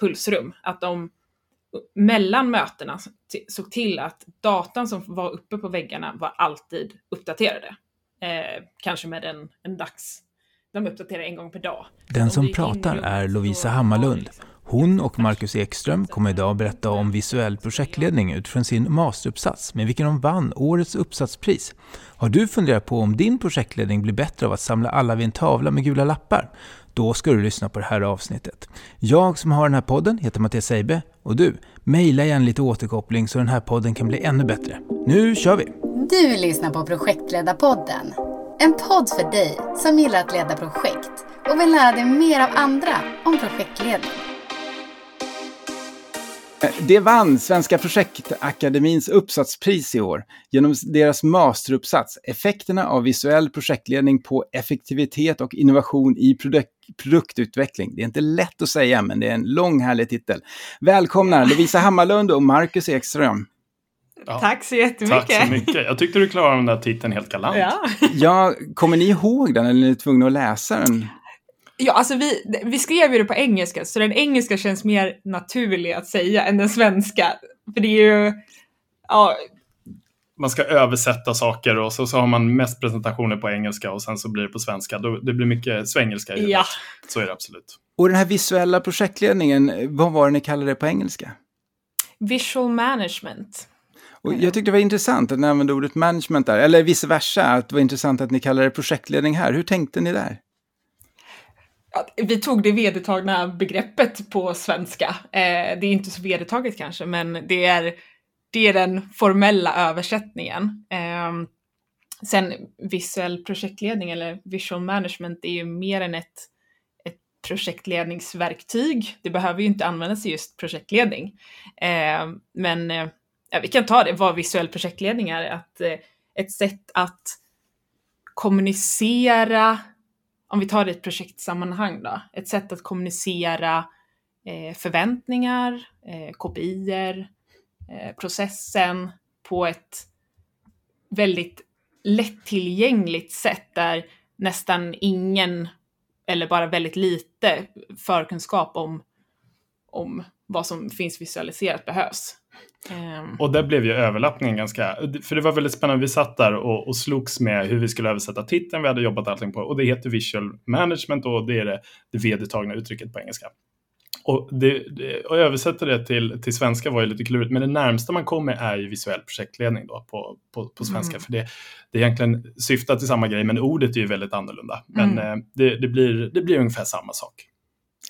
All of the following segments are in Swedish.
pulsrum. Att de mellan mötena såg till att datan som var uppe på väggarna var alltid uppdaterade. Eh, kanske med en, en dags... De uppdaterar en gång per dag. Den som pratar är Lovisa Hammarlund. Hon och Marcus Ekström kommer idag berätta om visuell projektledning utifrån sin masteruppsats med vilken de vann årets uppsatspris. Har du funderat på om din projektledning blir bättre av att samla alla vid en tavla med gula lappar? Då ska du lyssna på det här avsnittet. Jag som har den här podden heter Mattias Seibe och du, mejla gärna lite återkoppling så den här podden kan bli ännu bättre. Nu kör vi! Du lyssnar på Projektledarpodden. En podd för dig som gillar att leda projekt och vill lära dig mer av andra om projektledning. Det vann Svenska projektakademins uppsatspris i år genom deras masteruppsats Effekterna av visuell projektledning på effektivitet och innovation i produk produktutveckling. Det är inte lätt att säga, men det är en lång härlig titel. Välkomna Lovisa Hammarlund och Marcus Ekström. Ja. Tack så jättemycket. Tack så mycket. Jag tyckte du klarade den där titeln helt galant. Ja. ja, kommer ni ihåg den eller är ni tvungna att läsa den? Ja, alltså vi, vi skrev ju det på engelska, så den engelska känns mer naturlig att säga än den svenska. För det är ju, ja. Man ska översätta saker och så, så har man mest presentationer på engelska och sen så blir det på svenska. Då, det blir mycket svengelska i ja. Så är det absolut. Och den här visuella projektledningen, vad var det ni kallade det på engelska? Visual management. Och jag tyckte det var intressant att ni använde ordet management där, eller vice versa, att det var intressant att ni kallade det projektledning här. Hur tänkte ni där? Vi tog det vedertagna begreppet på svenska. Eh, det är inte så vedertaget kanske, men det är, det är den formella översättningen. Eh, sen visuell projektledning eller visual management är ju mer än ett, ett projektledningsverktyg. Det behöver ju inte användas i just projektledning. Ehm, eh, men ja, vi kan ta det, vad visuell projektledning är. Att, eh, ett sätt att kommunicera om vi tar det i ett projektsammanhang då, ett sätt att kommunicera eh, förväntningar, eh, kopior, eh, processen på ett väldigt lättillgängligt sätt där nästan ingen eller bara väldigt lite förkunskap om, om vad som finns visualiserat behövs. Um. Och där blev ju överlappningen ganska, för det var väldigt spännande. Vi satt där och, och slogs med hur vi skulle översätta titeln vi hade jobbat allting på och det heter visual management och det är det, det vedertagna uttrycket på engelska. Och, det, det, och översätta det till, till svenska var ju lite klurigt, men det närmsta man kommer är ju visuell projektledning då på, på, på svenska. Mm. För det, det är egentligen syftat till samma grej, men ordet är ju väldigt annorlunda. Men mm. eh, det, det, blir, det blir ungefär samma sak.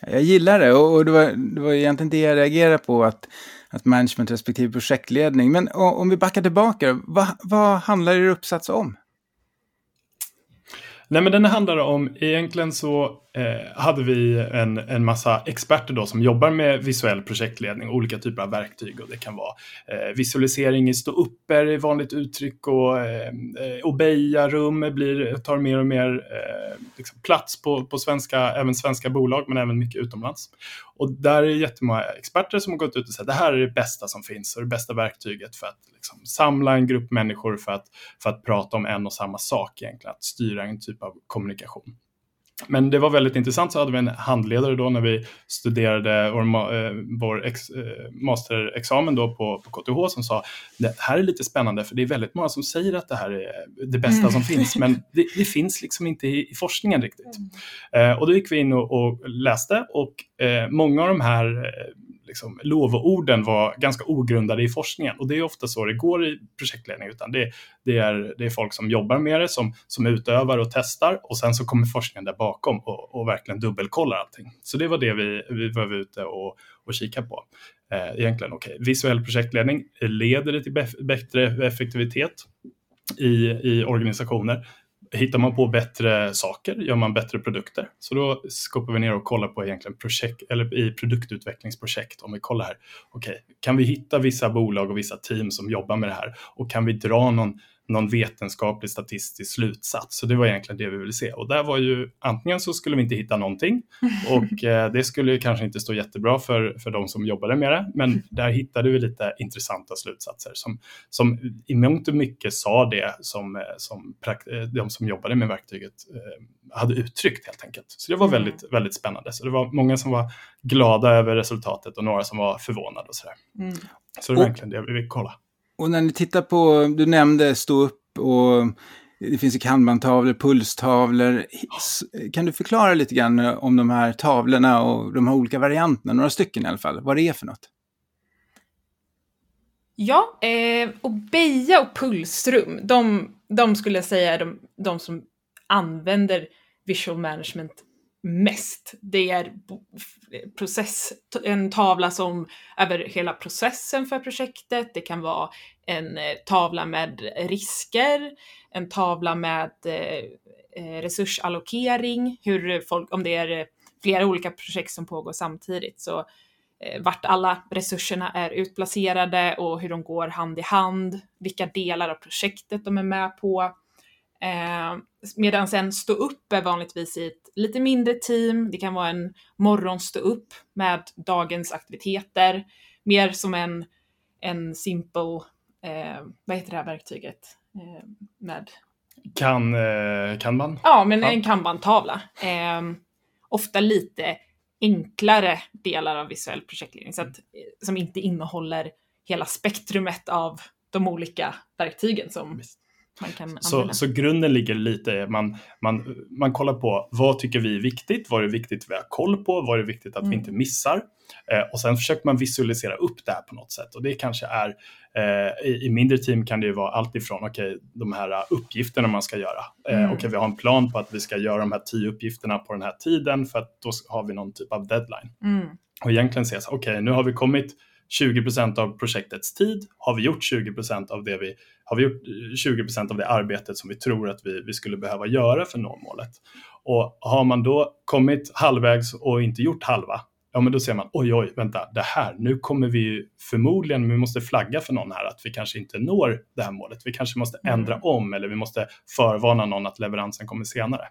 Jag gillar det och det var, det var egentligen det jag reagerade på, att att management respektive projektledning. Men om vi backar tillbaka, vad, vad handlar er uppsats om? Nej, men den handlar om, egentligen så eh, hade vi en, en massa experter då som jobbar med visuell projektledning, olika typer av verktyg och det kan vara eh, visualisering i ståupper i vanligt uttryck och eh, eh obeja-rum blir, tar mer och mer eh, liksom plats på, på svenska, även svenska bolag men även mycket utomlands. Och där är jättemånga experter som har gått ut och sagt att det här är det bästa som finns och det bästa verktyget för att liksom, samla en grupp människor för att, för att prata om en och samma sak egentligen, att styra en typ av kommunikation. Men det var väldigt intressant, så hade vi en handledare då när vi studerade vår, eh, vår ex, eh, masterexamen då på, på KTH som sa det här är lite spännande för det är väldigt många som säger att det här är det bästa mm. som finns men det, det, finns liksom inte i, i forskningen riktigt. Mm. Eh, och då gick vi in och, och läste och eh, många av de här eh, liksom, lovorden var ganska ogrundade i forskningen. Och det är ofta så det går i projektledning, utan det, det, är, det är folk som jobbar med det, som, som utövar och testar och sen så kommer forskningen där bakom och, och verkligen dubbelkollar allting. Så det var det vi, vi var ute och, och kika på. Eh, egentligen, okej, okay. visuell projektledning, leder det till bättre effektivitet i, i organisationer? Hittar man på bättre saker, gör man bättre produkter. Så då skopar vi ner och kollar på egentligen projekt, eller i produktutvecklingsprojekt. Om vi kollar här, okej, okay, kan vi hitta vissa bolag och vissa team som jobbar med det här och kan vi dra någon, någon vetenskaplig statistisk slutsats. Så det var egentligen det vi ville se. Och där var ju antingen så skulle vi inte hitta någonting och eh, det skulle kanske inte stå jättebra för, för de som jobbade med det. Men där hittade vi lite intressanta slutsatser som, som i mångt och mycket sa det som, eh, som eh, de som jobbade med verktyget eh, hade uttryckt helt enkelt. Så det var mm. väldigt, väldigt spännande. Så det var många som var glada över resultatet och några som var förvånade och sådär. Mm. Så det var egentligen det vi ville kolla. Och när ni tittar på, du nämnde stå upp och det finns ju kanbantavlor, pulstavlor. Kan du förklara lite grann om de här tavlorna och de här olika varianterna, några stycken i alla fall, vad det är för något? Ja, eh, och Beja och Pulsrum, de, de skulle jag säga är de, de som använder visual management mest. Det är process, en tavla som över hela processen för projektet. Det kan vara en eh, tavla med risker, en tavla med eh, eh, resursallokering, hur folk, om det är flera olika projekt som pågår samtidigt, så vart alla resurserna är utplacerade och hur de går hand i hand, vilka delar av projektet de är med på. Eh, Medan en stå upp är vanligtvis i ett lite mindre team. Det kan vara en morgonstå upp med dagens aktiviteter. Mer som en, en simple, eh, vad heter det här verktyget? Eh, med... Kan, eh, kanban? Ja, men en kanban-tavla. Eh, ofta lite enklare delar av visuell projektledning, så att, som inte innehåller hela spektrumet av de olika verktygen som Visst man kan så, så grunden ligger lite man, man, man kollar på vad tycker vi är viktigt, vad är viktigt vi har koll på, vad är viktigt att mm. vi inte missar. Eh, och sen försöker man visualisera upp det här på något sätt och det kanske är eh, i, i, mindre team kan det ju vara allt ifrån okay, de här uppgifterna man ska göra. Eh, mm. okay, vi har en plan på att vi ska göra de här tio uppgifterna på den här tiden för att då har vi någon typ av deadline. Mm. Och egentligen så okej, okay, nu har vi kommit 20% av projektets tid. Har vi gjort 20% av det vi har vi gjort 20% av det arbetet som vi tror att vi, vi skulle behöva göra för att nå målet. Och har man då kommit halvvägs och inte gjort halva, ja men då ser man oj oj, vänta, det här, nu kommer vi förmodligen, vi måste flagga för någon här att vi kanske inte når det här målet. Vi kanske måste mm. ändra om eller vi måste förvarna någon att leveransen kommer senare.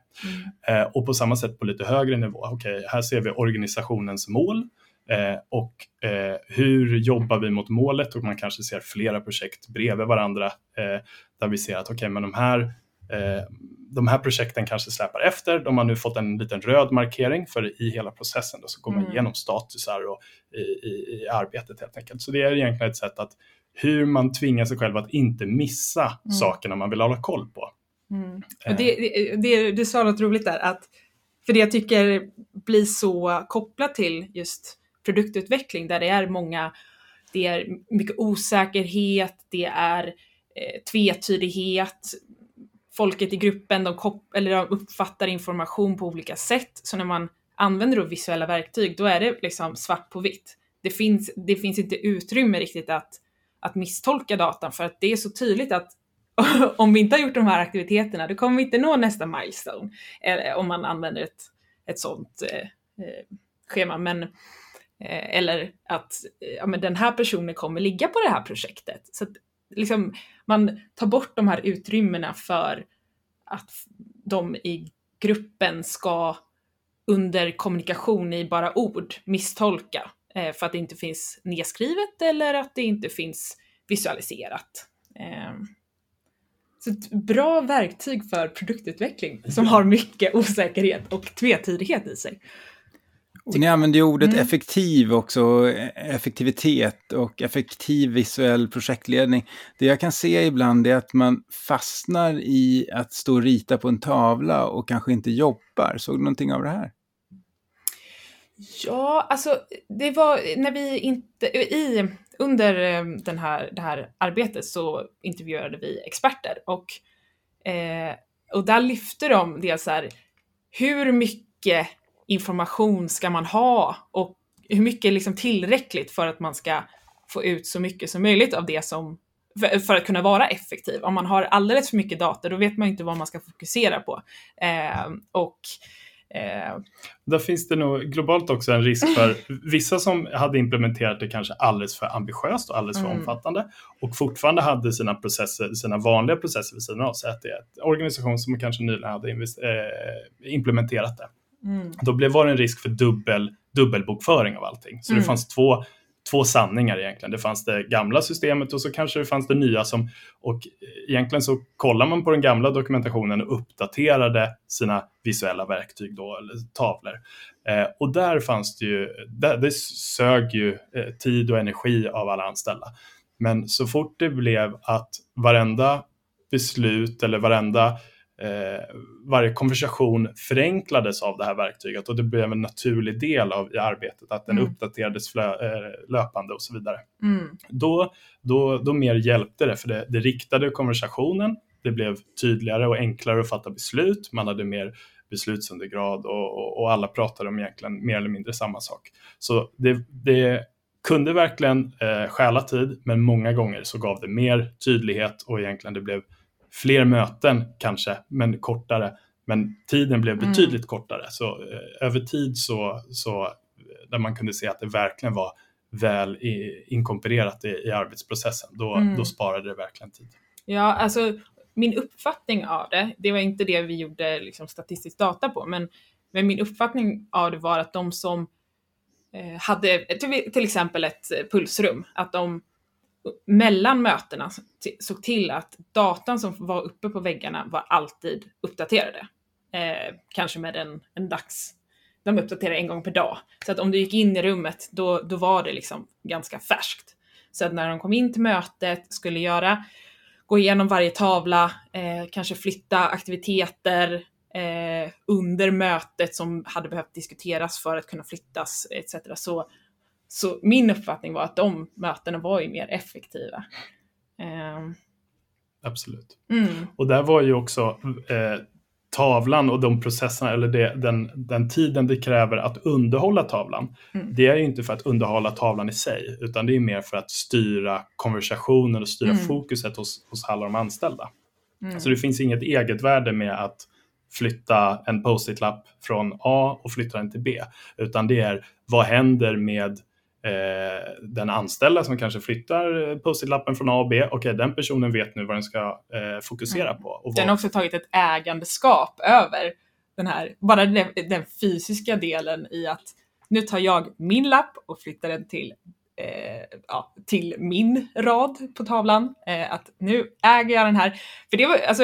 Mm. Eh, och på samma sätt på lite högre nivå, okej, okay, här ser vi organisationens mål. Eh, och eh, hur jobbar vi mot målet och man kanske ser flera projekt bredvid varandra eh, där vi ser att okej, okay, men de här, eh, de här projekten kanske släpar efter. De har nu fått en liten röd markering för i hela processen då, så går man mm. igenom statusar och i, i, i, arbetet helt enkelt. Så det är egentligen ett sätt att hur man tvingar sig själv att inte missa mm. sakerna man vill hålla koll på. Mm. Och det, det, det, du sa något roligt där, att för det jag tycker blir så kopplat till just produktutveckling där det är många, det är mycket osäkerhet, det är eh, tvetydighet, folket i gruppen de, kop- eller de uppfattar information på olika sätt. Så när man använder då visuella verktyg, då är det liksom svart på vitt. Det finns, det finns inte utrymme riktigt att, att misstolka datan för att det är så tydligt att om vi inte har gjort de här aktiviteterna, då kommer vi inte nå nästa milestone. Eller, om man använder ett, ett sånt eh, eh schema. Men Eh, eller att eh, ja, men den här personen kommer ligga på det här projektet. Så att liksom, man tar bort de här utrymmena för att de i gruppen ska under kommunikation i bara ord misstolka eh, för att det inte finns nedskrivet eller att det inte finns visualiserat. Eh, så ett bra verktyg för produktutveckling som har mycket osäkerhet och tvetydighet i sig. Och ni använder ju ordet mm. effektiv också, effektivitet och effektiv visuell projektledning. Det jag kan se ibland är att man fastnar i att stå och rita på en tavla och kanske inte jobbar. Såg du någonting av det här? Ja, alltså det var när vi inte, i, under eh, den här, det här arbetet så intervjuade vi experter och, eh, och där lyfte de dels här, hur mycket information ska man ha och hur mycket är liksom tillräckligt för att man ska få ut så mycket som möjligt av det som, för, att kunna vara effektiv. Om man har alldeles för mycket data, då vet man inte vad man ska fokusera på. Eh, och Eh. Där finns det nog globalt också en risk för vissa som hade implementerat det kanske alldeles för ambitiöst och alldeles för mm. omfattande och fortfarande hade sina processer, sina vanliga processer vid sidan av. Så att det är en organisation som kanske nyligen hade eh, implementerat det. Mm. Då blev, var det en risk för dubbel, dubbelbokföring av allting. Så mm. det fanns två två sanningar egentligen. Det fanns det gamla systemet och så kanske det fanns det nya som, och egentligen så kollar man på den gamla dokumentationen och uppdaterade sina visuella verktyg då, eller tavlor. Eh, och där fanns det ju, där, det sög ju eh, tid och energi av alla anställda. Men så fort det blev att varenda beslut eller varenda eh, varje konversation förenklades av det här verktyget och det blev en naturlig del av i arbetet, att den mm. uppdaterades flö, eh, löpande och så vidare. Mm. Då, då, då mer hjälpte det, för det, det riktade konversationen, det blev tydligare och enklare att fatta beslut, man hade mer beslutsundergrad och, och, och alla pratade om egentligen mer eller mindre samma sak. Så det, det kunde verkligen eh, stjäla tid, men många gånger så gav det mer tydlighet och egentligen det blev fler möten kanske, men kortare. Men tiden blev mm. betydligt mm. kortare. Så eh, över tid så, så, där man kunde se att det verkligen var väl i, inkorporerat i, i arbetsprocessen, då, mm. då sparade det verkligen tid. Ja, alltså min uppfattning av det, det var inte det vi gjorde liksom, statistisk data på, men, men min uppfattning av det var att de som eh, hade till exempel ett pulsrum, att de mellan mötena såg till att datan som var uppe på väggarna var alltid uppdaterade. Eh, kanske med en, en dags... De uppdaterade en gång per dag. Så att om du gick in i rummet, då, då var det liksom ganska färskt. Så att när de kom in till mötet, skulle göra, gå igenom varje tavla, eh, kanske flytta aktiviteter eh, under mötet som hade behövt diskuteras för att kunna flyttas etc. Så så min uppfattning var att de mötena var ju mer effektiva. Um. Absolut. Mm. Och där var ju också eh, tavlan och de processerna, eller det, den, den tiden det kräver att underhålla tavlan, mm. det är ju inte för att underhålla tavlan i sig, utan det är mer för att styra konversationen och styra mm. fokuset hos, hos alla de anställda. Mm. Så det finns inget eget värde med att flytta en post-it-lapp från A och flytta den till B, utan det är vad händer med eh, den anställda som kanske flyttar post-it-lappen från A och B, okej okay, den personen vet nu vad den ska eh, fokusera mm. på. Och den har också tagit ett ägandeskap över den här, bara den, den, fysiska delen i att nu tar jag min lapp och flyttar den till eh, ja, till min rad på tavlan. Eh, att nu äger jag den här. För det var, alltså,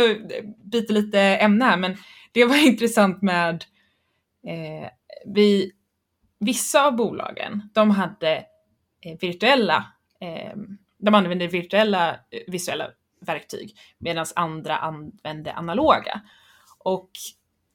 byter lite ämne här, men det var intressant med eh, vi vissa av bolagen, de hade eh, virtuella, eh, de använde virtuella eh, visuella verktyg medan andra använde analoga. Och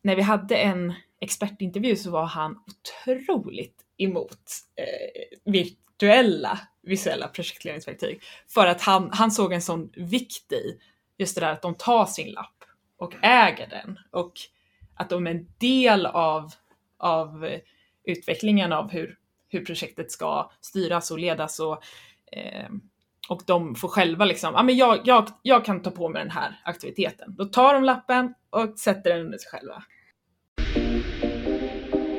när vi hade en expertintervju så var han otroligt emot eh, virtuella visuella projektledningsverktyg. För att han, han såg en sån vikt i just det där att de tar sin lapp och äger den och att de är en del av, av eh, utvecklingen av hur, hur projektet ska styras och ledas och, eh, och de får själva liksom, ja men jag, jag, jag kan ta på mig den här aktiviteten. Då tar de lappen och sätter den under sig själva.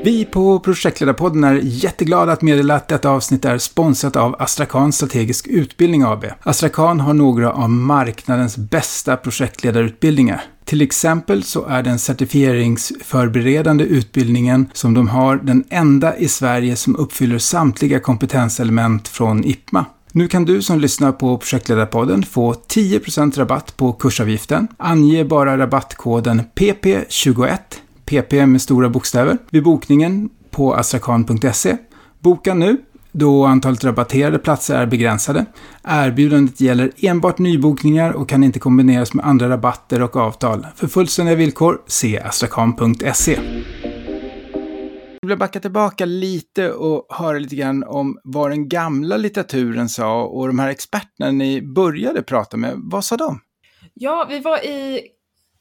Vi på Projektledarpodden är jätteglada att meddela att detta avsnitt är sponsrat av Astrakan Strategisk Utbildning AB. Astrakan har några av marknadens bästa projektledarutbildningar. Till exempel så är den certifieringsförberedande utbildningen som de har den enda i Sverige som uppfyller samtliga kompetenselement från IPMA. Nu kan du som lyssnar på Projektledarpodden få 10% rabatt på kursavgiften. Ange bara rabattkoden PP21 PP med stora bokstäver, vid bokningen på astrakan.se. Boka nu, då antalet rabatterade platser är begränsade. Erbjudandet gäller enbart nybokningar och kan inte kombineras med andra rabatter och avtal. För fullständiga villkor, se astrakan.se. Jag vill backa tillbaka lite och höra lite grann om vad den gamla litteraturen sa och de här experterna ni började prata med. Vad sa de? Ja, vi var i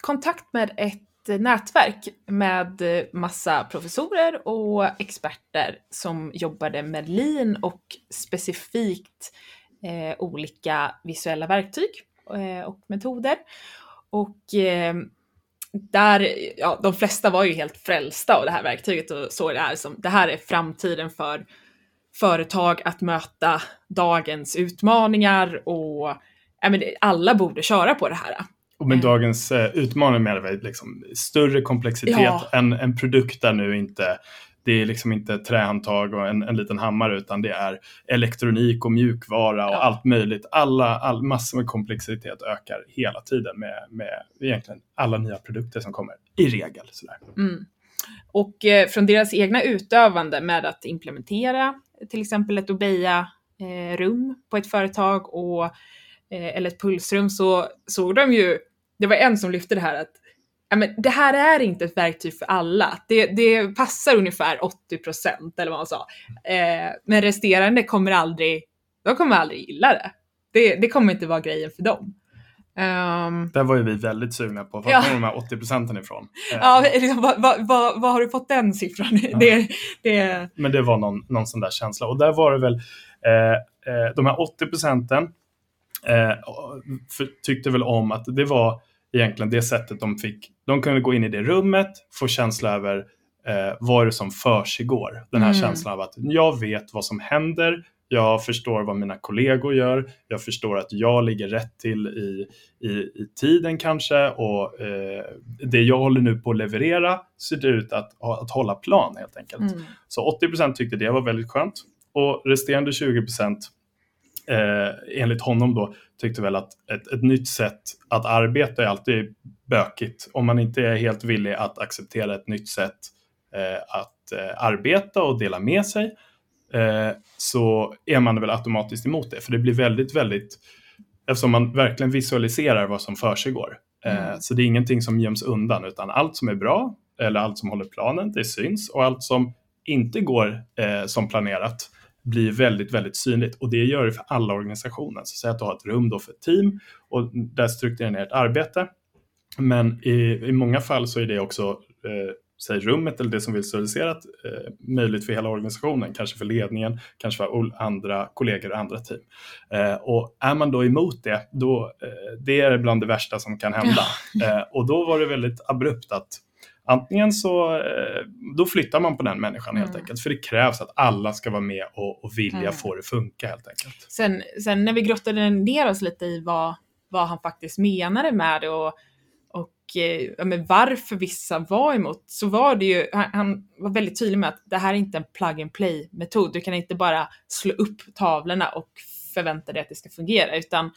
kontakt med ett nätverk med eh, massa professorer och experter som jobbade med lean och specifikt eh, olika visuella verktyg eh, och metoder. Och eh, där, ja, de flesta var ju helt frälsta av det här verktyget och såg det här som, det här är framtiden för företag att möta dagens utmaningar och ja, men alla borde köra på det här. Och med dagens eh, utmaning menar vi liksom större komplexitet, ja. en, en produkt där nu inte det är liksom inte trähandtag och en, en liten hammare utan det är elektronik och mjukvara och ja. allt möjligt. Alla, all, massor med komplexitet ökar hela tiden med, med egentligen alla nya produkter som kommer, i regel. Sådär. Mm. Och eh, från deras egna utövande med att implementera till exempel ett Obeya-rum eh, på ett företag och, eh, eller ett pulsrum så såg de ju, det var en som lyfte det här att ja, men det här är inte ett verktyg för alla. Det, det passar ungefär 80 procent eller vad man sa. Eh, men resterande kommer aldrig, de kommer aldrig gilla det. det. Det kommer inte vara grejen för dem. Um, Där var ju vi väldigt sugna på. Var ja. kommer de här 80 procenten ifrån? Ja, liksom, vad va, va, va, har du fått den siffran? Ja. Det, det... Men det var någon, någon sån där känsla. Och där var det väl eh, eh, de här 80 procenten eh, tyckte väl om att det var egentligen det sättet de fick. De kunde gå in i det rummet, få känsla över eh, vad är det som försiggår. Den här mm. känslan av att jag vet vad som händer, jag förstår vad mina kollegor gör, jag förstår att jag ligger rätt till i, i, i tiden kanske och eh, det jag håller nu på att leverera ser det ut att, att hålla plan helt enkelt. Mm. Så 80% tyckte det var väldigt skönt och resterande 20 eh, enligt honom då tyckte väl att ett, ett nytt sätt att arbeta är alltid bökigt om man inte är helt villig att acceptera ett nytt sätt eh, att eh, arbeta och dela med sig eh, så är man väl automatiskt emot det för det blir väldigt, väldigt eftersom man verkligen visualiserar vad som försiggår. Eh, mm. Så det är ingenting som göms undan utan allt som är bra eller allt som håller planen, det syns och allt som inte går som planerat blir väldigt, väldigt synligt och det gör det för alla organisationer. Så säg att du har ett rum då för ett team och där strukturerar ni ert arbete. Men i, i många fall så är det också eh, säg rummet eller det som visualiserat eh, möjligt för hela organisationen, kanske för ledningen, kanske för andra kollegor och andra team. Eh, och är man då emot det, då, eh, det är bland det värsta som kan hända. Eh, och då var det väldigt abrupt att Antingen så eh, då flyttar man på den människan helt mm. enkelt. För det krävs att alla ska vara med och, och vilja mm. få det funka helt enkelt. Sen, sen när vi grottade ner oss lite i vad, vad han faktiskt menade med det och, och eh, ja, men varför vissa var emot så var det ju, han, han, var väldigt tydlig med att det här är inte en plug and play metod. Du kan inte bara slå upp tavlorna och förvänta dig att det ska fungera utan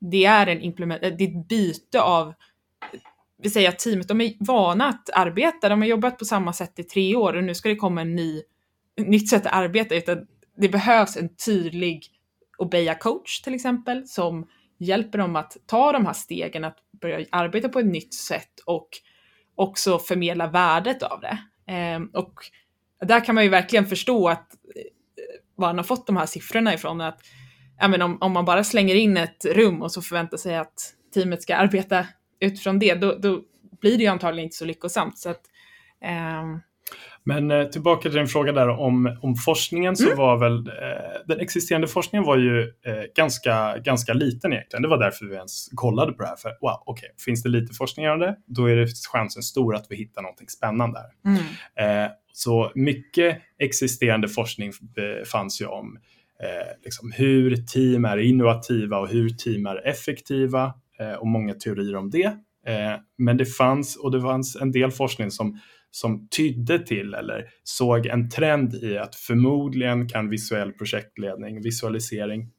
det är en implement, det är ett byte av vi säger att teamet, de är vana att arbeta, de har jobbat på samma sätt i tre år och nu ska det komma en ny, nytt sätt att arbeta, utan det behövs en tydlig Obeya-coach till exempel, som hjälper dem att ta de här stegen, att börja arbeta på ett nytt sätt och också förmedla värdet av det. Ehm, och där kan man ju verkligen förstå att eh, var han har fått de här siffrorna ifrån, att ja, men om, om man bara slänger in ett rum och så förväntar sig att teamet ska arbeta utifrån det, då, då blir det ju antagligen inte så lyckosamt. Så att, eh... Men eh, tillbaka till din fråga där om, om forskningen så mm. var väl eh, den existerande forskningen var ju eh, ganska, ganska liten egentligen. Det var därför vi ens kollade på det här. För wow, okej, okay, finns det lite forskning om det, då är det chansen stor att vi hittar någonting spännande här. Mm. Eh, så mycket existerande forskning eh, fanns ju om eh, liksom hur team är innovativa och hur team är effektiva Eh, och många teorier om det. Eh, men det fanns, och det fanns en del forskning som, som tydde till eller såg en trend i att förmodligen kan visuell projektledning, visualisering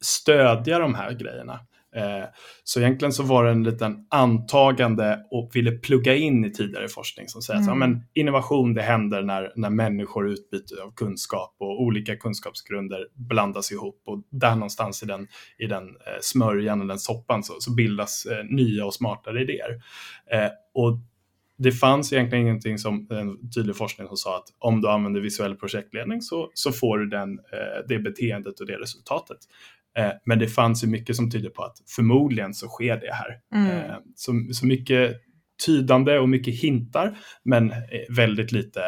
stödja de här grejerna. Eh, så egentligen så var det en liten antagande och ville plugga in i tidigare forskning som säger mm. att innovation det händer när, när människor utbyter av kunskap och olika kunskapsgrunder blandas ihop och där någonstans i den, i den eh, smörjan eller den soppan så, så bildas eh, nya och smartare idéer. och det fanns egentligen ingenting som en tydlig forskning som sa att om du använder visuell projektledning så, så får du den, det beteendet och det resultatet. Eh, men det fanns ju mycket som tyder på att förmodligen så sker det här. Mm. Eh, så, så mycket tydande och mycket hintar, men eh, väldigt lite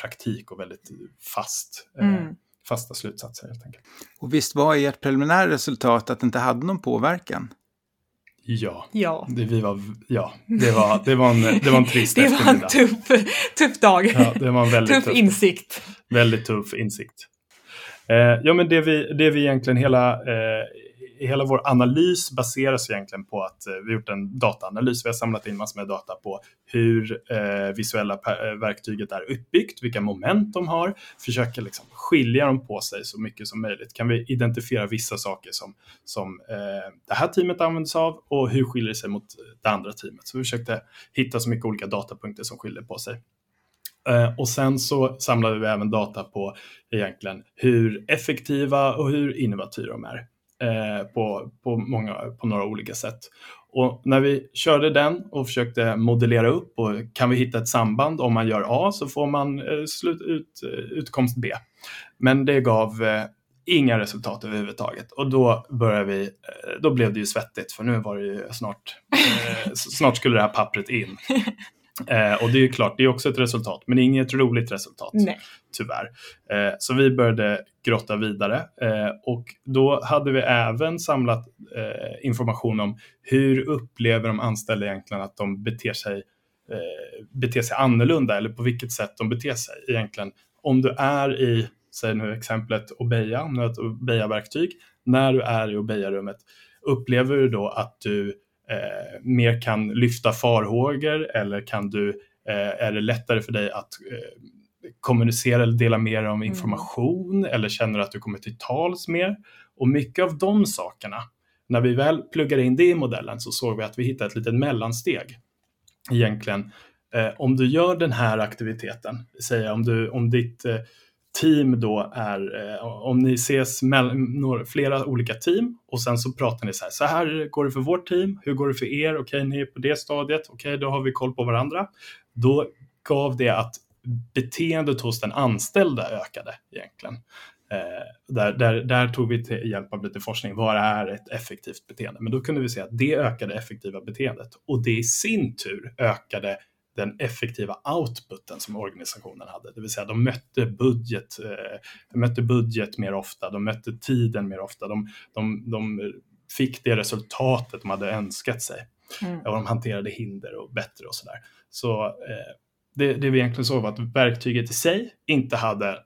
praktik och väldigt fast, mm. fasta slutsatser helt enkelt. Och visst var ert preliminära resultat att det inte hade någon påverkan? Ja, Ja. det, vi var, ja det, var, det, var en, det var en trist Det var en tuff, tuff dag. Ja, det var en väldigt tuff tuff, insikt. väldigt tuff insikt. Eh, ja, men det vi, det vi egentligen hela, eh, hela vår analys baseras egentligen på att eh, vi har gjort en dataanalys. Vi har samlat in massor med data på hur eh, visuella eh, verktyget är uppbyggt, vilka moment de har, försöker liksom skilja dem på sig så mycket som möjligt. Kan vi identifiera vissa saker som, som eh, det här teamet använder sig av och hur skiljer det sig mot det andra teamet? Så vi försökte hitta så mycket olika datapunkter som skiljer på sig. Eh, och sen så samlade vi även data på egentligen hur effektiva och hur innovativa de är eh, på, på, många, på några olika sätt. Och när vi körde den och försökte modellera upp och kan vi hitta ett samband om man gör A så får man eh, slut, ut, utkomst B. Men det gav inga resultat överhuvudtaget och då började vi, då blev det ju svettigt för nu var det ju snart, snart skulle det här pappret in. Eh, och det är ju klart, det är också ett resultat, men inget roligt resultat Nej. tyvärr. Eh, så vi började grotta vidare eh, och då hade vi även samlat eh, information om hur upplever de anställda egentligen att de beter sig, eh, beter sig annorlunda eller på vilket sätt de beter sig egentligen. Om du är i, säg nu exemplet Obeya, om du har ett Obeya-verktyg, när du är i Obeya-rummet, upplever du då att du eh, mer kan lyfta farhågor eller kan du, eh, är det lättare för dig att eh, kommunicera eller dela dig om information eller känner att du kommer till tals mer. Och mycket av de sakerna, när vi väl pluggade in det i modellen så såg vi att vi hittade ett litet mellansteg. Egentligen, eh, om du gör den här aktiviteten, säg om, du, om ditt eh, team då är, eh, om ni ses mellan flera olika team och sen så pratar ni så här, så här går det för vårt team, hur går det för er, okej ni är på det stadiet, okej då har vi koll på varandra. Då gav det att beteendet hos den anställda ökade egentligen. Eh, där, där, där tog vi till hjälp av lite forskning, vad är ett effektivt beteende? Men då kunde vi se att det ökade effektiva beteendet och det i sin tur ökade den effektiva outputen som organisationen hade. Det vill säga de mötte budget, eh, de mötte budget mer ofta, de mötte tiden mer ofta, de, de, de fick det resultatet de hade önskat sig. Mm. Och de hanterade hinder och bättre och sådär. Så eh, det, det vi egentligen såg var att verktyget i sig inte hade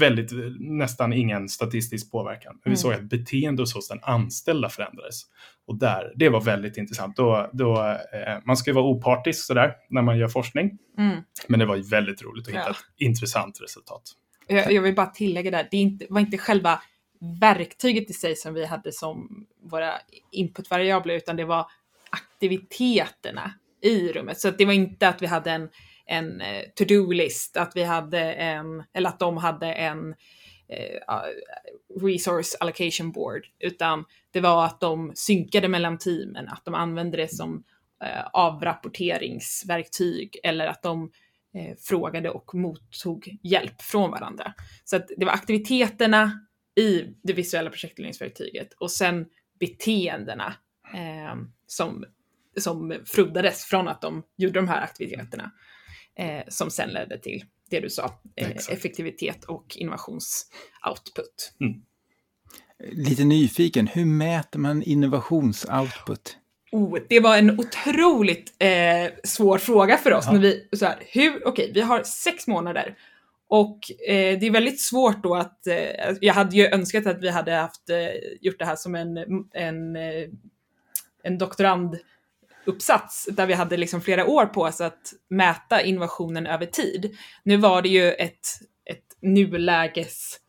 väldigt, nästan ingen statistisk påverkan. Men vi Mm. såg att beteendet hos den anställda förändrades. Och där, det var väldigt intressant. Då, då, eh, man ska ju vara opartisk sådär när man gör forskning. Mm. Men det var ju väldigt roligt att hitta Ja. ett intressant resultat. Jag, jag vill bara tillägga där, det inte, var inte själva verktyget i sig som vi hade som våra inputvariabler, utan det var aktiviteterna i rummet. Så det var inte att vi hade en, en eh, to-do-list, att vi hade en, eller att de hade en eh, resource allocation board, utan det var att de synkade mellan teamen, att de använde det som eh, avrapporteringsverktyg eller att de frågade och mottog hjälp från varandra. Så att det var aktiviteterna i det visuella projektledningsverktyget och sen beteendena eh, som, som froddades från att de gjorde de här aktiviteterna eh, som sen ledde till det du sa, eh, effektivitet och innovationsoutput. Lite nyfiken, hur mäter man innovationsoutput? Oh, det var en otroligt eh, svår fråga för oss. Ja. När vi, så här, hur, okej, vi har sex månader och eh, det är väldigt svårt då att, eh, jag hade ju önskat att vi hade haft, eh, gjort det här som en, en, eh, en uppsats där vi hade liksom flera år på oss att mäta innovationen över tid. Nu var det ju ett, ett nuläges,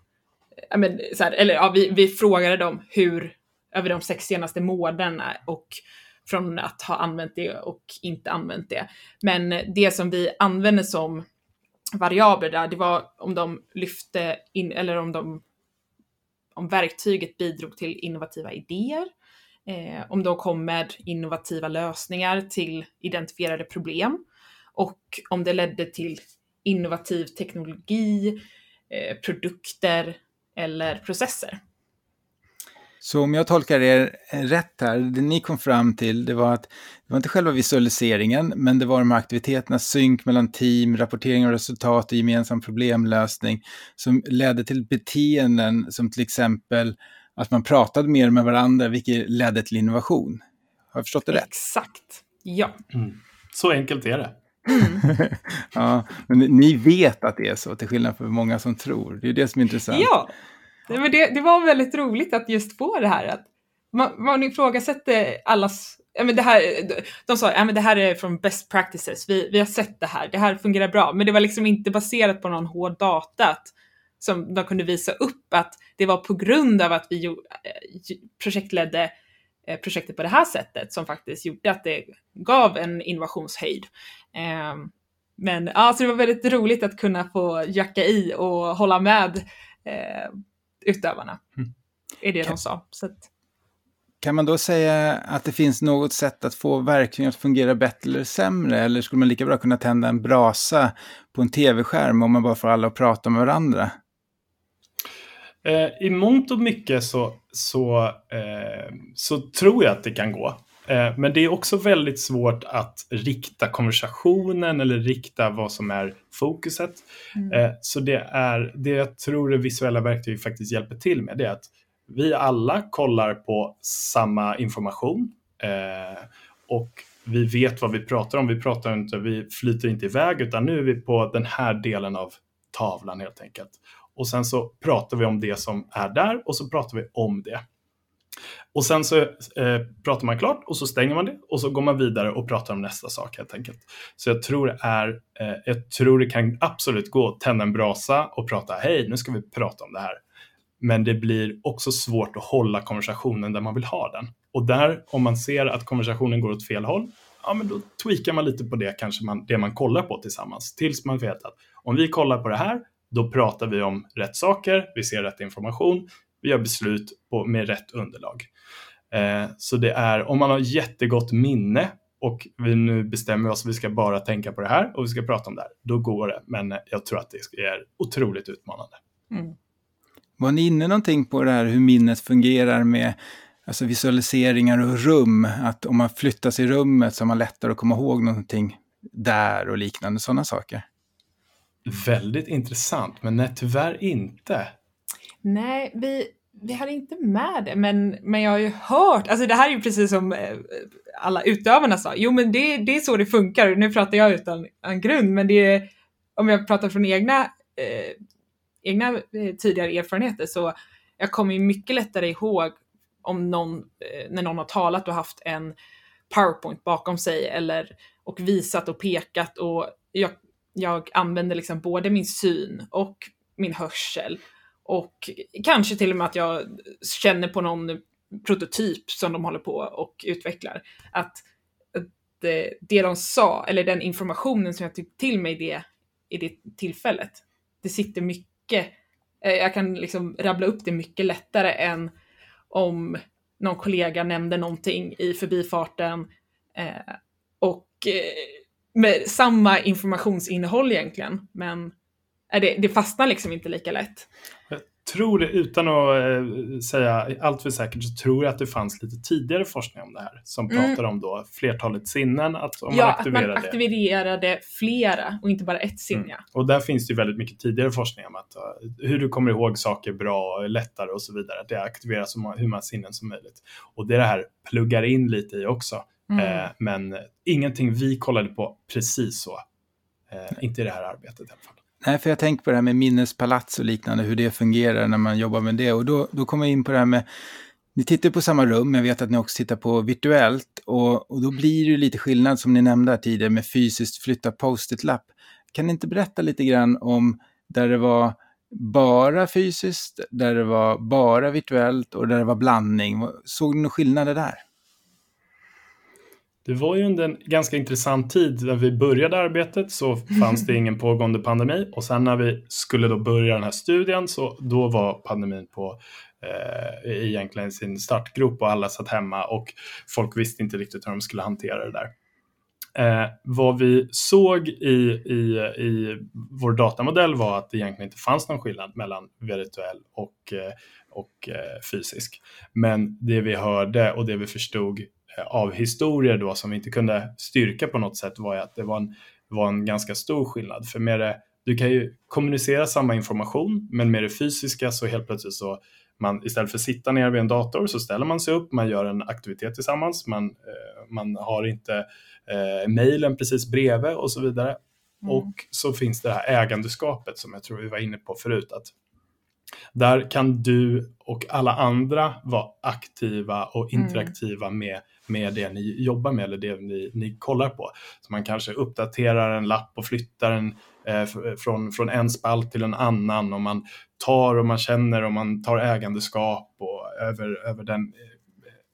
men, så här, eller ja, vi, vi frågade dem hur, över de sex senaste månaderna och från att ha använt det och inte använt det. Men det som vi använde som variabler där, det var om de lyfte in, eller om de om verktyget bidrog till innovativa idéer, eh, om de kom med innovativa lösningar till identifierade problem och om det ledde till innovativ teknologi, eh, produkter eller processer. Så om jag tolkar er rätt här, det ni kom fram till, det var att det var inte själva visualiseringen, men det var de här aktiviteterna, synk mellan team, rapportering av resultat och gemensam problemlösning, som ledde till beteenden som till exempel att man pratade mer med varandra, vilket ledde till innovation. Har jag förstått det rätt? Exakt, ja. Mm. Så enkelt är det. Mm. ja, men ni vet att det är så, till skillnad från många som tror. Det är det som är intressant. Ja, men det, det var väldigt roligt att just få det här att man, man ifrågasätter allas ja, men det här, de sa ja, men det här är från best practices, vi, vi har sett det här, det här fungerar bra, men det var liksom inte baserat på någon hård data att, som de kunde visa upp att det var på grund av att vi projektledde eh, projektet på det här sättet som faktiskt gjorde att det gav en innovationshöjd. Ehm, men ja, så det var väldigt roligt att kunna få jacka i och hålla med eh, utövarna. Mm. är det de sa. Att, kan man då säga att det finns något sätt att få verktygen att fungera bättre eller sämre? Eller skulle man lika bra kunna tända en brasa på en tv-skärm om man bara får alla att prata med varandra? Eh, I mångt och mycket så, så, eh, så tror jag att det kan gå. Eh, men det är också väldigt svårt att rikta konversationen eller rikta vad som är fokuset. Mm. Eh, så det är det jag tror det visuella verktyg faktiskt hjälper till med. Det är att vi alla kollar på samma information eh, och vi vet vad vi pratar om. Vi pratar inte, vi flyter inte iväg utan nu är vi på den här delen av tavlan helt enkelt. Och sen så pratar vi om det som är där och så pratar vi om det. Och sen så eh, pratar man klart och så stänger man det och så går man vidare och pratar om nästa sak helt enkelt. Så jag tror det är, eh, jag tror det kan absolut gå att tända en brasa och prata, hej nu ska vi prata om det här. Men det blir också svårt att hålla konversationen där man vill ha den. Och där, om man ser att konversationen går åt fel håll, ja men då tweakar man lite på det, kanske man, det man kollar på tillsammans. Tills man vet att om vi kollar på det här, då pratar vi om rätt saker, vi ser rätt information, vi gör beslut på, med rätt underlag. Eh, så det är, om man har jättegott minne och vi nu bestämmer oss, vi ska bara tänka på det här och vi ska prata om det här, då går det. Men jag tror att det är otroligt utmanande. Mm. Var ni inne någonting på det här hur minnet fungerar med alltså visualiseringar och rum? Att om man flyttas i rummet så har man lättare att komma ihåg någonting där och liknande sådana saker? Väldigt intressant, men nej, tyvärr inte. Nej, vi, vi hade inte med det, men, men jag har ju hört, alltså det här är ju precis som eh, alla utövarna sa, jo men det, det är så det funkar, nu pratar jag utan en grund, men det är, om jag pratar från egna eh, egna eh, tidigare erfarenheter så jag kommer ju mycket lättare ihåg om någon, eh, när någon har talat och haft en powerpoint bakom sig eller och visat och pekat och jag, jag använder liksom både min syn och min hörsel och kanske till och med att jag känner på någon prototyp som de håller på och utvecklar. Att det, eh, det de sa, eller den informationen som jag tog till mig det, i det tillfället, det sitter mycket eh, jag kan liksom rabbla upp det mycket lättare än om någon kollega nämnde någonting i förbifarten eh, och eh, med samma informationsinnehåll egentligen, men det, det fastnar liksom inte lika lätt tror, utan att eh, säga allt för säkert, så tror jag att det fanns lite tidigare forskning om det här som mm. pratar om då flertalet sinnen. Att om ja, man att man aktiverade flera och inte bara ett sinne. Mm. Och där finns det ju väldigt mycket tidigare forskning om att uh, hur du kommer ihåg saker bra lättare och så vidare. Att det aktiverar så hur många sinnen som möjligt. Och det är det här pluggar in lite i också. Mm. Eh, men ingenting vi kollade på precis så. Eh, inte i det här arbetet i alla fall. Nej, för jag tänker på det här med minnespalats och liknande, hur det fungerar när man jobbar med det. Och då, då kommer jag in på det här med, ni tittar på samma rum, jag vet att ni också tittar på virtuellt. Och, och då blir det lite skillnad som ni nämnde här tidigare med fysiskt flytta post-it-lapp. Kan ni inte berätta lite grann om där det var bara fysiskt, där det var bara virtuellt och där det var blandning? Såg ni några skillnader där? Det var ju under en ganska intressant tid. När vi började arbetet så fanns det ingen pågående pandemi och sen när vi skulle då börja den här studien så då var pandemin på eh, egentligen sin startgrop och alla satt hemma och folk visste inte riktigt hur de skulle hantera det där. Eh, vad vi såg i, i, i vår datamodell var att det egentligen inte fanns någon skillnad mellan virtuell och, eh, och eh, fysisk. Men det vi hörde och det vi förstod av historier då som vi inte kunde styrka på något sätt var att det var en, var en ganska stor skillnad. För med det du kan ju kommunicera samma information, men med det fysiska så helt plötsligt så man, istället för att sitta ner vid en dator så ställer man sig upp, man gör en aktivitet tillsammans, man, eh, man har inte eh, mejlen precis bredvid och så vidare. Mm. Och så finns det här ägandeskapet som jag tror vi var inne på förut. Att där kan du och alla andra vara aktiva och mm. interaktiva mm. med, med det ni jobbar med eller det ni, ni kollar på. Så man kanske uppdaterar en lapp och flyttar den eh, från, från en spalt till en annan och man tar och man känner och man tar ägandeskap och över, över den eh,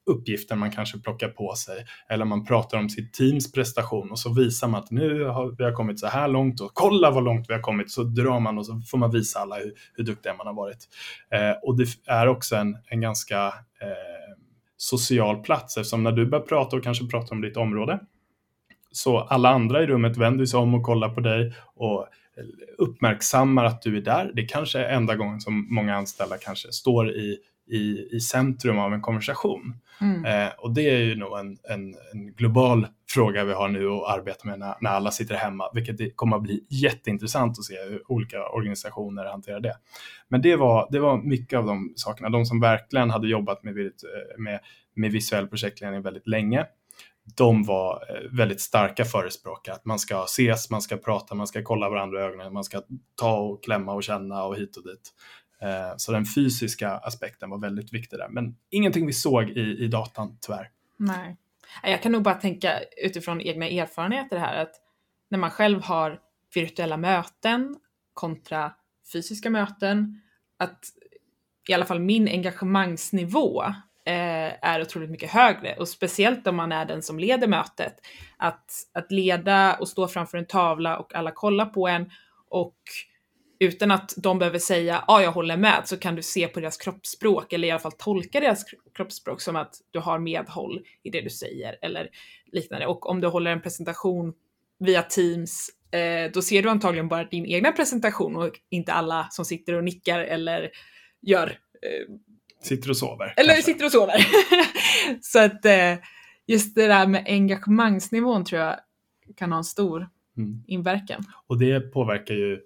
uppgiften man kanske plockar på sig. Eller man pratar om sitt teams prestation och så visar man att nu har vi har kommit så här långt och kolla vad långt vi har kommit. Så drar man och så får man visa alla hur, hur duktiga man har varit. Eh, och det är också en, en ganska eh, social plats eftersom när du börjar prata och kanske pratar om ditt område så alla andra i rummet vänder sig om och kollar på dig och uppmärksammar att du är där. Det kanske är enda gången som många anställda kanske står i i, i centrum av en konversation. Mm. Eh, och det är ju nog en, en, en, global fråga vi har nu att arbeta med när, när alla sitter hemma, vilket det kommer att bli jätteintressant att se hur olika organisationer hanterar det. Men det var, det var mycket av de sakerna, de som verkligen hade jobbat med, med, med visuell projektledning väldigt länge, de var eh, väldigt starka förespråkare. Att man ska ses, man ska prata, man ska kolla varandra i ögonen, man ska ta och klämma och känna och hit och dit. Eh, så den fysiska aspekten var väldigt viktig där. Men ingenting vi såg i, i datan tyvärr. Nej. Jag kan nog bara tänka utifrån egna erfarenheter här att när man själv har virtuella möten kontra fysiska möten, att i alla fall min engagemangsnivå eh, är otroligt mycket högre och speciellt om man är den som leder mötet. Att, att leda och stå framför en tavla och alla kollar på en och utan att de behöver säga ja, jag håller med, så kan du se på deras kroppsspråk eller i alla fall tolka deras kroppsspråk som att du har medhåll i det du säger eller liknande. Och om du håller en presentation via Teams, eh, då ser du antagligen bara din egna presentation och inte alla som sitter och nickar eller gör eh, Sitter och sover. Eller kanske. sitter och sover. så att eh, just det där med engagemangsnivån tror jag kan ha en stor mm. inverkan. Och det påverkar ju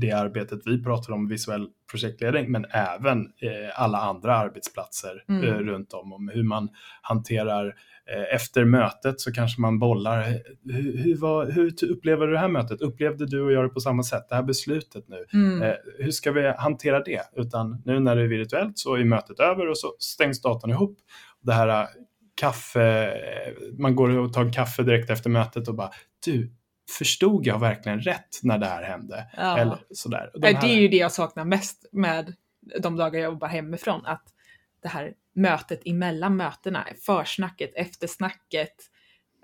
det arbetet vi pratar om, visuell projektledning, men även eh, alla andra arbetsplatser mm. eh, runt om, om hur man hanterar eh, efter mötet så kanske man bollar. Hur, hur, var, hur upplever du det här mötet? Upplevde du och jag det på samma sätt? Det här beslutet nu, mm. Hur ska vi hantera det? Utan nu när det är virtuellt så är mötet över och så stängs datorn ihop. Det här kaffe, man går och tar en kaffe direkt efter mötet och bara du, förstod jag verkligen rätt när det här hände? Ja. Eller sådär. Här... Det är ju det jag saknar mest med de dagar jag jobbar hemifrån, att det här mötet emellan mötena, försnacket, eftersnacket,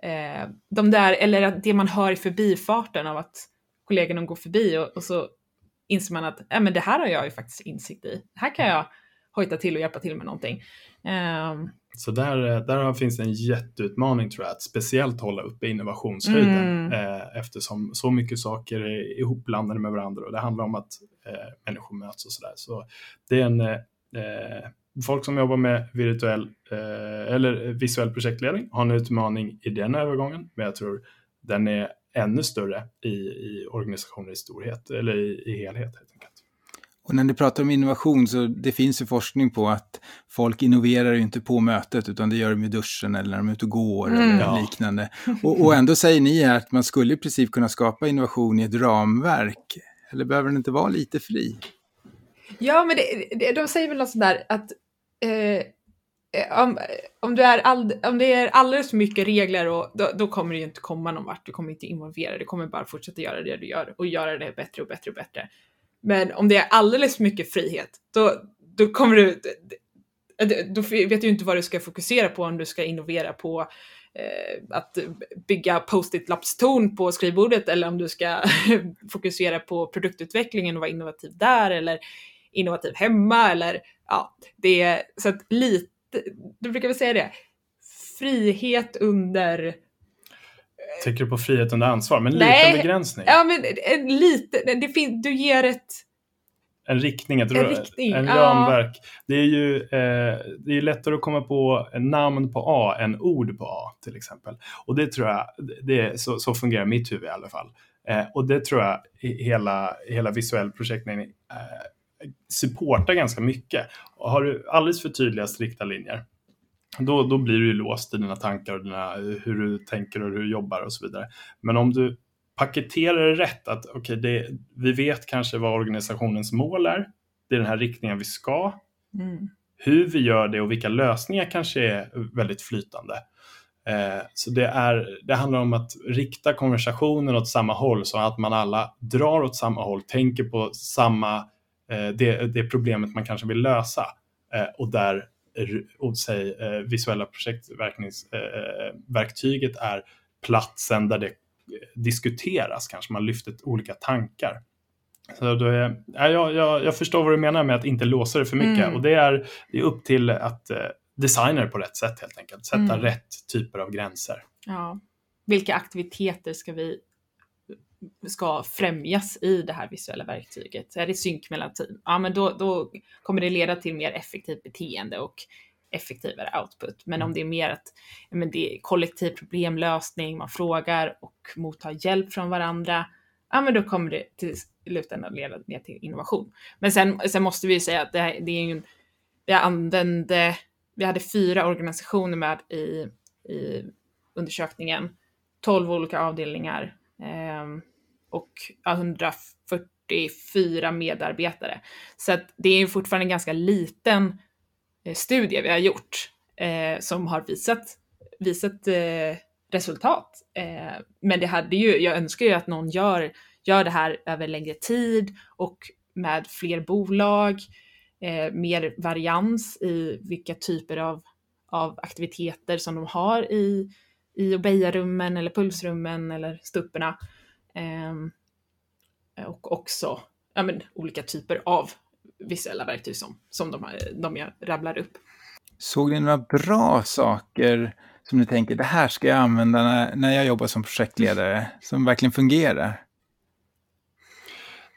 eh, de där, eller det man hör i förbifarten av att kollegorna går förbi och, och så inser man att äh, men det här har jag ju faktiskt insikt i. Här kan jag hojta till och hjälpa till med någonting. Um, så där, där finns en jätteutmaning tror jag, att speciellt hålla uppe innovationshöjden mm. eh, eftersom så mycket saker är ihopblandade med varandra och det handlar om att eh, människor möts och sådär. Så det är en, eh, folk som jobbar med virtuell eh, eller visuell projektledning har en utmaning i den övergången, men jag tror den är ännu större i, i organisationer i storhet eller i, i helhet. Helt enkelt. Och när ni pratar om innovation så det finns ju forskning på att folk innoverar ju inte på mötet utan det gör de i duschen eller när de är ute och går mm. eller ja. liknande. Och, och, ändå säger ni här att man skulle i princip kunna skapa innovation i ett ramverk. Eller behöver den inte vara lite fri? Ja, men det, det, de säger väl något sådär att eh, om, om, du är all, om det är alldeles för mycket regler och, då, då, kommer det ju inte komma någon vart. Du kommer inte involvera, du kommer bara fortsätta göra det du gör och göra det bättre och bättre och bättre. Men om det är alldeles för mycket frihet, då, då kommer du... Då vet du inte vad du ska fokusera på om du ska innovera på eh, att bygga post-it-lappstorn på skrivbordet eller om du ska fokusera på produktutvecklingen och vara innovativ där eller innovativ hemma eller ja, det är så att lite, du brukar väl säga det, frihet under Tänker du på frihet under ansvar? Men Nej. liten begränsning? Ja, men en lite, det fin, du ger ett... En riktning, ett en, riktning, en ramverk. Det är ju eh, det är lättare att komma på namn på A än ord på A till exempel. Och det tror jag, det så, så fungerar mitt huvud i alla fall. Eh, och det tror jag hela, hela visuell projektledning eh, supportar ganska mycket. Och har du alldeles för tydliga strikta linjer, då, då blir du ju låst i dina tankar och dina, hur du tänker och hur du jobbar och så vidare. Men om du paketerar det rätt, att okay, vi vet kanske vad organisationens mål är, det är den här riktningen vi ska. Mm. Hur vi gör det och vilka lösningar kanske är väldigt flytande. Eh, så det, är, det handlar om att rikta konversationen åt samma håll så att man alla drar åt samma håll, tänker på samma, eh, det, det problemet man kanske vill lösa. Eh, och där och säg, visuella projektverktyget är platsen där det diskuteras, kanske man lyfter olika tankar. Så då är, ja, jag, jag, förstår vad du menar med att inte låsa det för mycket mm. och det är, det är upp till att eh, designa det på rätt sätt helt enkelt. Sätta mm. rätt typer av gränser. Ja. Vilka aktiviteter ska vi ska främjas i det här visuella verktyget? Är det synk mellan team? Ja, men då, då kommer det leda till mer effektivt beteende och effektivare output. Men om mm. det är mer att men det är kollektiv problemlösning, man frågar och mottar hjälp från varandra, ja men då kommer det till slutändan leda ner till innovation. Men sen, sen måste vi säga att det, här, det är ju, vi använde, vi hade fyra organisationer med i, i undersökningen, 12 olika avdelningar eh, och alltså, 144 medarbetare. Så att det är fortfarande en ganska liten eh, studie vi har gjort eh, som har visat, visat eh, resultat. Eh, men det hade ju, jag önskar ju att någon gör gör det här över längre tid och med fler bolag, eh, mer varians i vilka typer av, av aktiviteter som de har i, i Obeya-rummen eller pulsrummen eller stupperna. Eh, och också ja, men, olika typer av visuella verktyg som, som de, de jag rabblar upp. Såg ni några bra saker som ni tänker, det här ska jag använda när, när jag jobbar som projektledare, som verkligen fungerar?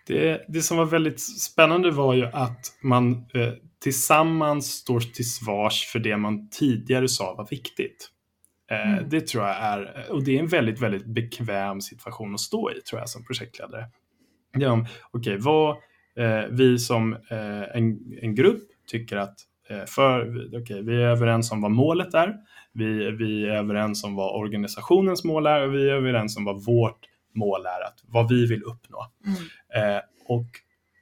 Det, det som var väldigt spännande var ju att man eh, tillsammans står till svars för det man tidigare sa var viktigt. Eh, mm. Det tror jag är, och det är en väldigt, väldigt bekväm situation att stå i tror jag som projektledare. Ja, Okej, okay, vad eh, vi som eh, en, en grupp tycker att eh, för, okay, vi är överens om vad målet är, vi, vi är överens om vad organisationens mål är och vi är överens om vad vårt mål är, att, vad vi vill uppnå. Mm. Eh, och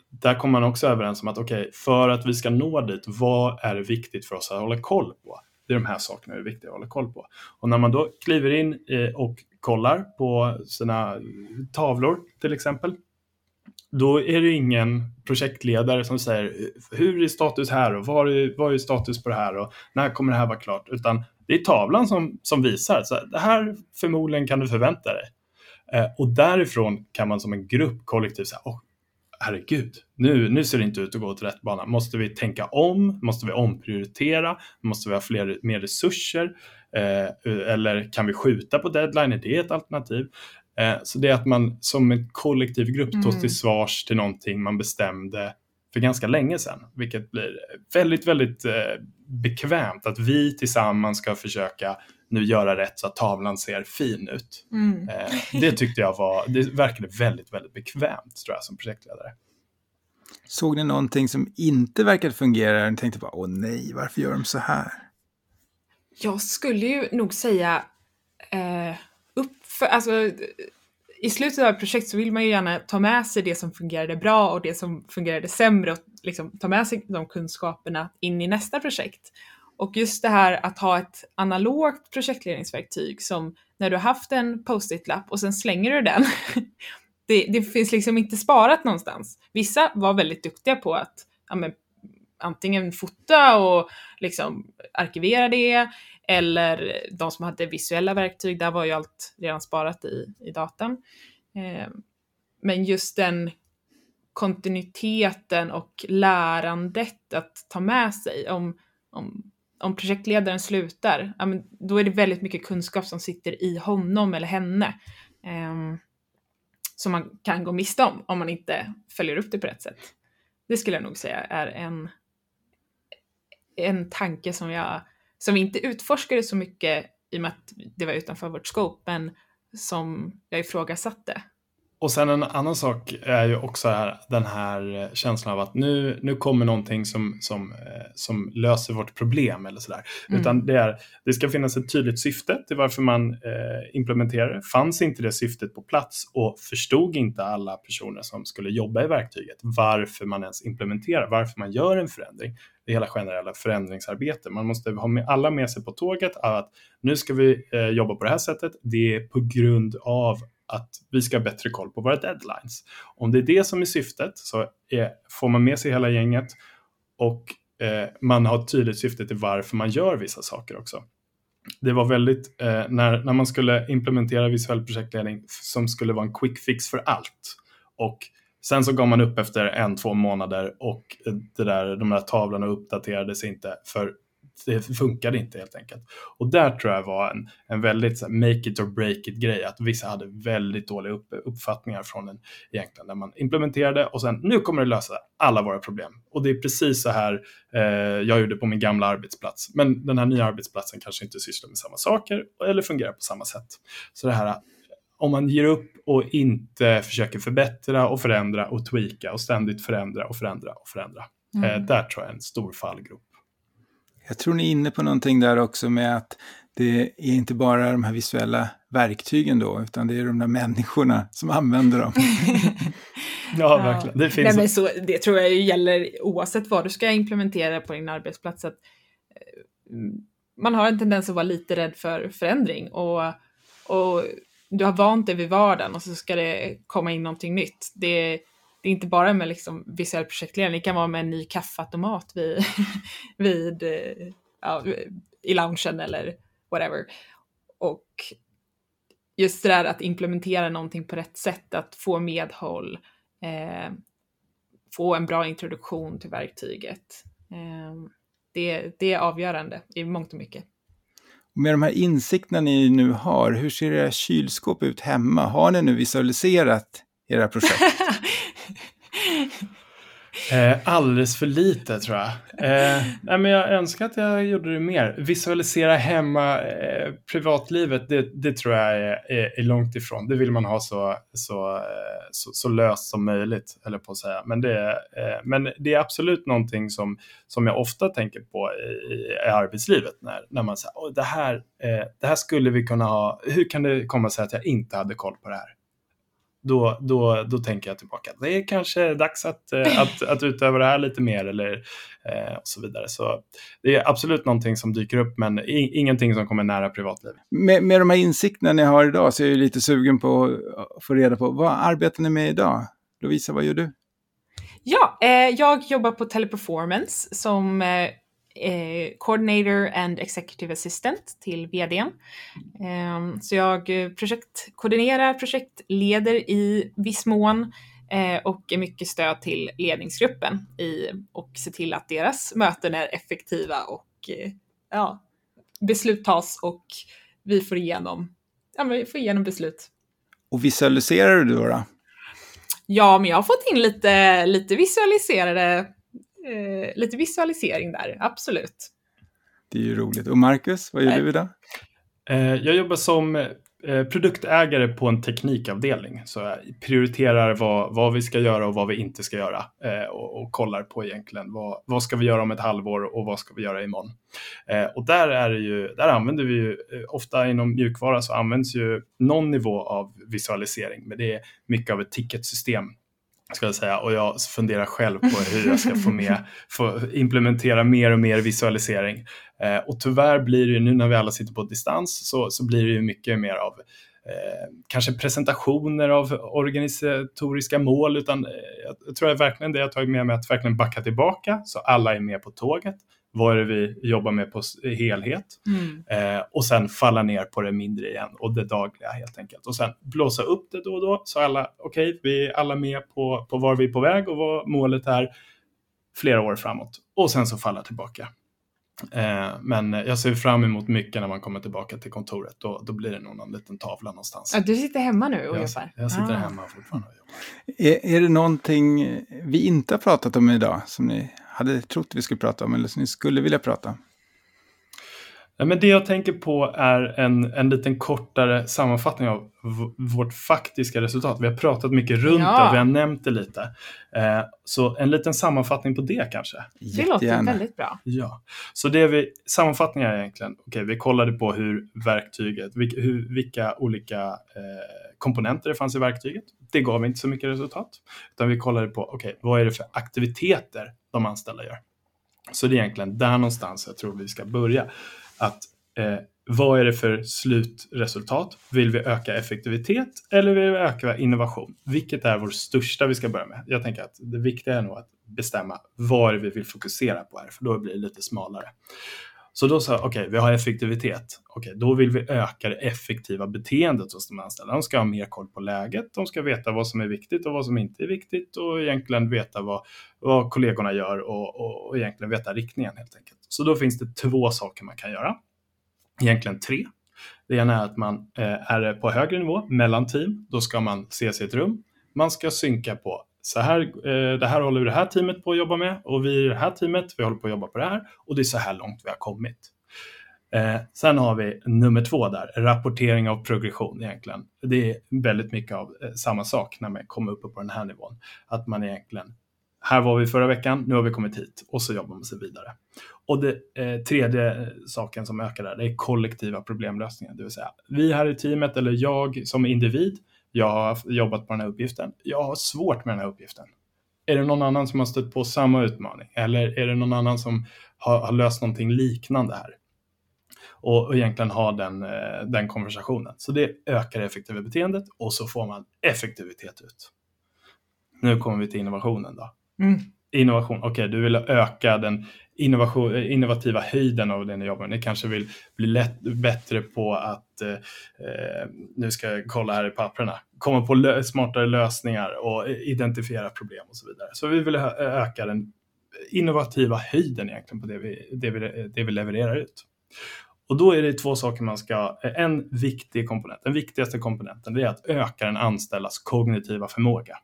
där kommer man också överens om att okej, okay, för att vi ska nå dit, vad är det viktigt för oss att hålla koll på? Det är de här sakerna det är viktiga att hålla koll på. Och när man då kliver in eh, och kollar på sina tavlor till exempel, då är det ingen projektledare som säger hur är status här och vad är, vad är status på det här och när kommer det här vara klart? Utan det är tavlan som, som visar, så det här förmodligen kan du förvänta dig. Eh, och därifrån kan man som en grupp kollektivt säga, oh, herregud, nu, nu ser det inte ut att gå åt rätt bana. Måste vi tänka om? Måste vi omprioritera? Måste vi ha fler, mer resurser? Eh, eller kan vi skjuta på deadline? Är det ett alternativ? Eh, så det är att man som en kollektiv grupp mm. tar till svars till någonting man bestämde för ganska länge sedan, vilket blir väldigt, väldigt eh, bekvämt att vi tillsammans ska försöka nu göra rätt så att tavlan ser fin ut. Mm. Eh, det tyckte jag var, det verkade väldigt, väldigt bekvämt tror jag som projektledare. Såg ni någonting som inte verkade fungera och tänkte bara åh nej, varför gör de så här? Jag skulle ju nog säga eh, upp för, alltså, i slutet av ett projekt så vill man ju gärna ta med sig det som fungerade bra och det som fungerade sämre och liksom ta med sig de kunskaperna in i nästa projekt. Och just det här att ha ett analogt projektledningsverktyg som när du har haft en post-it-lapp och sen slänger du den. det, det, finns liksom inte sparat någonstans. Vissa var väldigt duktiga på att ja, men, antingen fota och liksom arkivera det eller de som hade visuella verktyg, där var ju allt redan sparat i, i datan. Eh, men just den kontinuiteten och lärandet att ta med sig om, om om projektledaren slutar, ja, men då är det väldigt mycket kunskap som sitter i honom eller henne. Eh, som man kan gå miste om om man inte följer upp det på rätt sätt. Det skulle jag nog säga är en, en tanke som jag, som vi inte utforskade så mycket i och med att det var utanför vårt scope, men som jag ifrågasatte och sen en annan sak är ju också här, den här känslan av att nu, nu kommer någonting som, som, eh, som löser vårt problem eller sådär. Mm. Utan det, är, det ska finnas ett tydligt syfte till varför man eh, implementerar det. Fanns inte det syftet på plats och förstod inte alla personer som skulle jobba i verktyget varför man ens implementerar, varför man gör en förändring. Det hela generella förändringsarbete. Man måste ha med alla med sig på tåget att nu ska vi eh, jobba på det här sättet. Det är på grund av att vi ska ha bättre koll på våra deadlines. Om det är det som är syftet så är, får man med sig hela gänget och eh, man har ett tydligt syfte till varför man gör vissa saker också. Det var väldigt, eh, när, när man skulle implementera visuell projektledning som skulle vara en quick fix för allt och Sen så gav man upp efter en, två månader och eh, det där, de där tavlorna uppdaterades inte för det funkade inte helt enkelt. Och där tror jag var en, en väldigt här, make it or break it grej, att vissa hade väldigt dåliga upp, uppfattningar från den egentligen, när man implementerade och sen nu kommer det lösa alla våra problem. Och det är precis så här eh, jag gjorde på min gamla arbetsplats. Men den här nya arbetsplatsen kanske inte sysslar med samma saker eller fungerar på samma sätt. Så det här om man ger upp och inte försöker förbättra och förändra och tweaka och ständigt förändra och förändra och förändra. Mm. Eh, där tror jag är en stor fallgrop. Jag tror ni är inne på någonting där också med att det är inte bara de här visuella verktygen då, utan det är de där människorna som använder dem. ja, verkligen. Det, finns Nej, men så, det tror jag gäller oavsett vad du ska implementera på din arbetsplats. Att, eh, man har en tendens att vara lite rädd för förändring och, och du har vant dig vid vardagen och så ska det komma in någonting nytt. Det, det är inte bara med liksom visuell projektledning, det kan vara med en ny kaffeautomat vid, vid, ja, i loungen eller whatever. Och just det där att implementera någonting på rätt sätt, att få medhåll, eh, få en bra introduktion till verktyget. Eh, det, det är avgörande i mångt och mycket. Med de här insikterna ni nu har, hur ser era kylskåp ut hemma? Har ni nu visualiserat era projekt? Eh, alldeles för lite tror jag. Eh, nej, men jag önskar att jag gjorde det mer. Visualisera hemma eh, privatlivet, det, det, tror jag är, är, är, långt ifrån. Det vill man ha så, så, eh, så, så löst som möjligt, eller på att säga. Men det, eh, men det är absolut någonting som, som jag ofta tänker på i, i arbetslivet. När, när man säger, det, här, eh, det här skulle vi kunna ha, hur kan det komma sig att jag inte hade koll på det här? Då, då, då tänker jag tillbaka. Det är kanske dags att, eh, att, att utöva det här lite mer eller eh, och så vidare. Så det är absolut någonting som dyker upp, men ingenting som kommer nära privatlivet. Med, med de här insikterna ni har idag så är jag lite sugen på att få reda på vad arbetar ni med idag? Lovisa, vad gör du? Ja, eh, jag jobbar på Teleperformance som eh, eh, coordinator and executive assistant till vdn. Eh, så jag projektkoordinerar, projektleder i viss mån eh, och är mycket stöd till ledningsgruppen i, och ser till att deras möten är effektiva och eh, ja, beslut tas och vi får igenom, ja, vi får igenom beslut. Och visualiserar du då? då? Ja, men jag har fått in lite, lite visualiserade eh, lite visualisering där, absolut. Det är ju roligt. Och Marcus, vad gör Nej. du idag? Eh, jag jobbar som eh, produktägare på en teknikavdelning. Så jag prioriterar vad, vad vi ska göra och vad vi inte ska göra. Eh, och, och, kollar på egentligen vad, vad ska vi göra om ett halvår och vad ska vi göra imorgon. Eh, och där, är ju, där använder vi ju, ofta inom mjukvara så används ju någon nivå av visualisering. Men det är mycket av ett ticketsystem ska jag säga. Och jag funderar själv på hur jag ska få, med, få implementera mer och mer visualisering. Eh, och tyvärr blir det ju nu när vi alla sitter på distans så, så blir det ju mycket mer av eh, kanske presentationer av organisatoriska mål, utan eh, jag tror jag verkligen det jag tagit med mig att verkligen backa tillbaka så alla är med på tåget vad är det vi jobbar med på helhet? Mm. Eh, och sen falla ner på det mindre igen och det dagliga helt enkelt. Och sen blåsa upp det då och då så alla, okej, okay, vi är alla med på, på var vi är på väg och vad målet är flera år framåt. Och sen så falla tillbaka. Eh, men jag ser fram emot mycket när man kommer tillbaka till kontoret. Då, då blir det nog någon liten tavla någonstans. Ja, du sitter hemma nu och jag, jobbar? Jag sitter ah. hemma fortfarande och jobbar. Är, är det någonting vi inte har pratat om idag som ni hade trott vi skulle prata om eller som ni skulle vilja prata om? Men det jag tänker på är en, en liten kortare sammanfattning av vårt faktiska resultat. Vi har pratat mycket runt ja. det och vi har nämnt det lite. Eh, så en liten sammanfattning på det kanske. Det låter väldigt bra. Ja, så det vi, sammanfattningen är egentligen, okej, okay, vi kollade på hur verktyget, vilka, hur, vilka olika eh, komponenter det fanns i verktyget. Det gav inte så mycket resultat, utan vi kollade på, okej, okay, vad är det för aktiviteter de anställda gör? Så det är egentligen där någonstans jag tror vi ska börja att eh, vad är det för slutresultat? Vill vi öka effektivitet eller vill vi öka innovation? Vilket är vår största vi ska börja med? Jag tänker att det viktiga är nog att bestämma vad vi vill fokusera på här, för då blir det lite smalare. Så då sa jag okej, okay, vi har effektivitet. Okej, okay, då vill vi öka det effektiva beteendet hos de anställda. De ska ha mer koll på läget, de ska veta vad som är viktigt och vad som inte är viktigt och egentligen veta vad, vad kollegorna gör och, och, och egentligen veta riktningen helt enkelt. Så då finns det två saker man kan göra. Egentligen tre. Det ena är att man eh, är på högre nivå, mellan team. Då ska man ses i ett rum. Man ska synka på så här, eh, det här håller vi det här teamet på att jobba med och vi i det här teamet, vi håller på att jobba på det här och det är så här långt vi har kommit. Eh, sen har vi nummer två där, rapportering av progression egentligen. Det är väldigt mycket av eh, samma sak när man kommer upp på den här nivån. Att man egentligen, här var vi förra veckan, nu har vi kommit hit och så jobbar man sig vidare. Och det eh, tredje saken som ökar där, det är kollektiva problemlösningar. Det vill säga, vi här i teamet eller jag som individ jag har jobbat på den här uppgiften. Jag har svårt med den här uppgiften. Är det någon annan som har stött på samma utmaning? Eller är det någon annan som har, har löst någonting liknande här? Och, och egentligen ha den, eh, den konversationen. Så det ökar det effektiva beteendet och så får man effektivitet ut. Nu kommer vi till innovationen då. Mm. Innovation, okej, okay, du vill öka den innovativa höjden av det ni jobbar med. Ni kanske vill bli lätt, bättre på att, eh, eh, nu ska jag kolla här i papperna, komma på lö smartare lösningar och identifiera problem och så vidare. Så vi vill öka den innovativa höjden egentligen på det vi, det vi, det vi levererar ut. Och då är det två saker man ska, en viktig komponent, den viktigaste komponenten, det är att öka den anställdas kognitiva förmåga.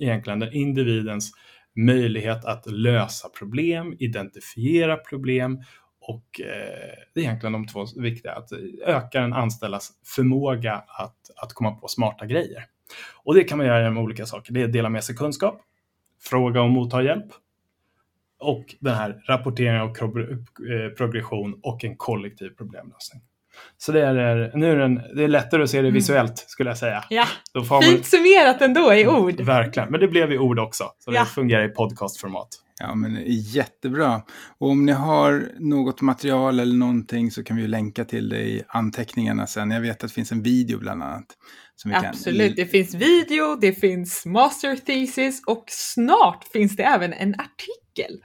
Egentligen den individens möjlighet att lösa problem, identifiera problem och eh, det är egentligen de två viktiga, att öka den anställdas förmåga att, att komma på smarta grejer. Och det kan man göra med olika saker. Det är att dela med sig kunskap, fråga och motta hjälp och den här rapporteringen eh, av progression och en kollektiv problemlösning. Så det är, nu är den, det är lättare att se det mm. visuellt skulle jag säga. Ja, Då får fint man, summerat ändå i ord. Verkligen, men det blev i ord också. Så ja. det fungerar i podcastformat. Ja, men jättebra. Och om ni har något material eller någonting så kan vi ju länka till det i anteckningarna sen. Jag vet att det finns en video bland annat. Absolut, kan... det finns video, det finns master thesis och snart finns det även en artikel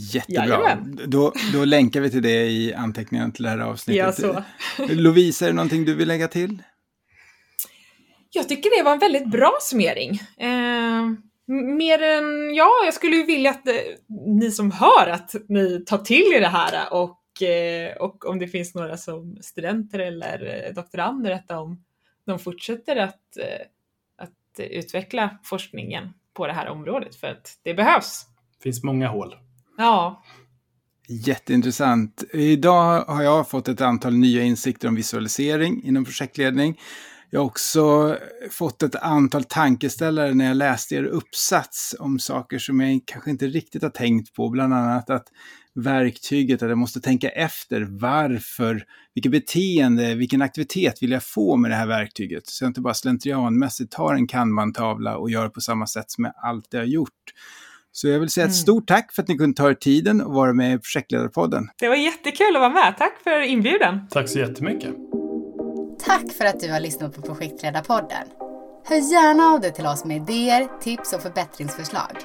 Jättebra. Då, då länkar vi till det i anteckningarna till det här avsnittet. Ja, så. Lovisa, är det någonting du vill lägga till? Jag tycker det var en väldigt bra summering. Eh, mer än, ja, jag skulle ju vilja att eh, ni som hör att ni tar till er det här och, eh, och om det finns några som studenter eller eh, doktorander, att de, de fortsätter att, eh, att utveckla forskningen på det här området för att det behövs. Det finns många hål. Ja. Jätteintressant. Idag har jag fått ett antal nya insikter om visualisering inom projektledning. Jag har också fått ett antal tankeställare när jag läste er uppsats om saker som jag kanske inte riktigt har tänkt på. Bland annat att verktyget, att jag måste tänka efter varför, vilket beteende, vilken aktivitet vill jag få med det här verktyget? Så jag inte bara slentrianmässigt tar en kanbantavla och gör på samma sätt som jag alltid har gjort. Så jag vill säga ett mm. stort tack för att ni kunde ta er tiden och vara med i Projektledarpodden. Det var jättekul att vara med. Tack för inbjudan. Tack så jättemycket. Tack för att du har lyssnat på Projektledarpodden. Hör gärna av dig till oss med idéer, tips och förbättringsförslag.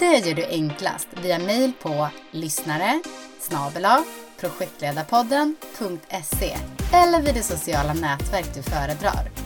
Det gör du enklast via mejl på lyssnare projektledarpodden.se eller vid det sociala nätverk du föredrar.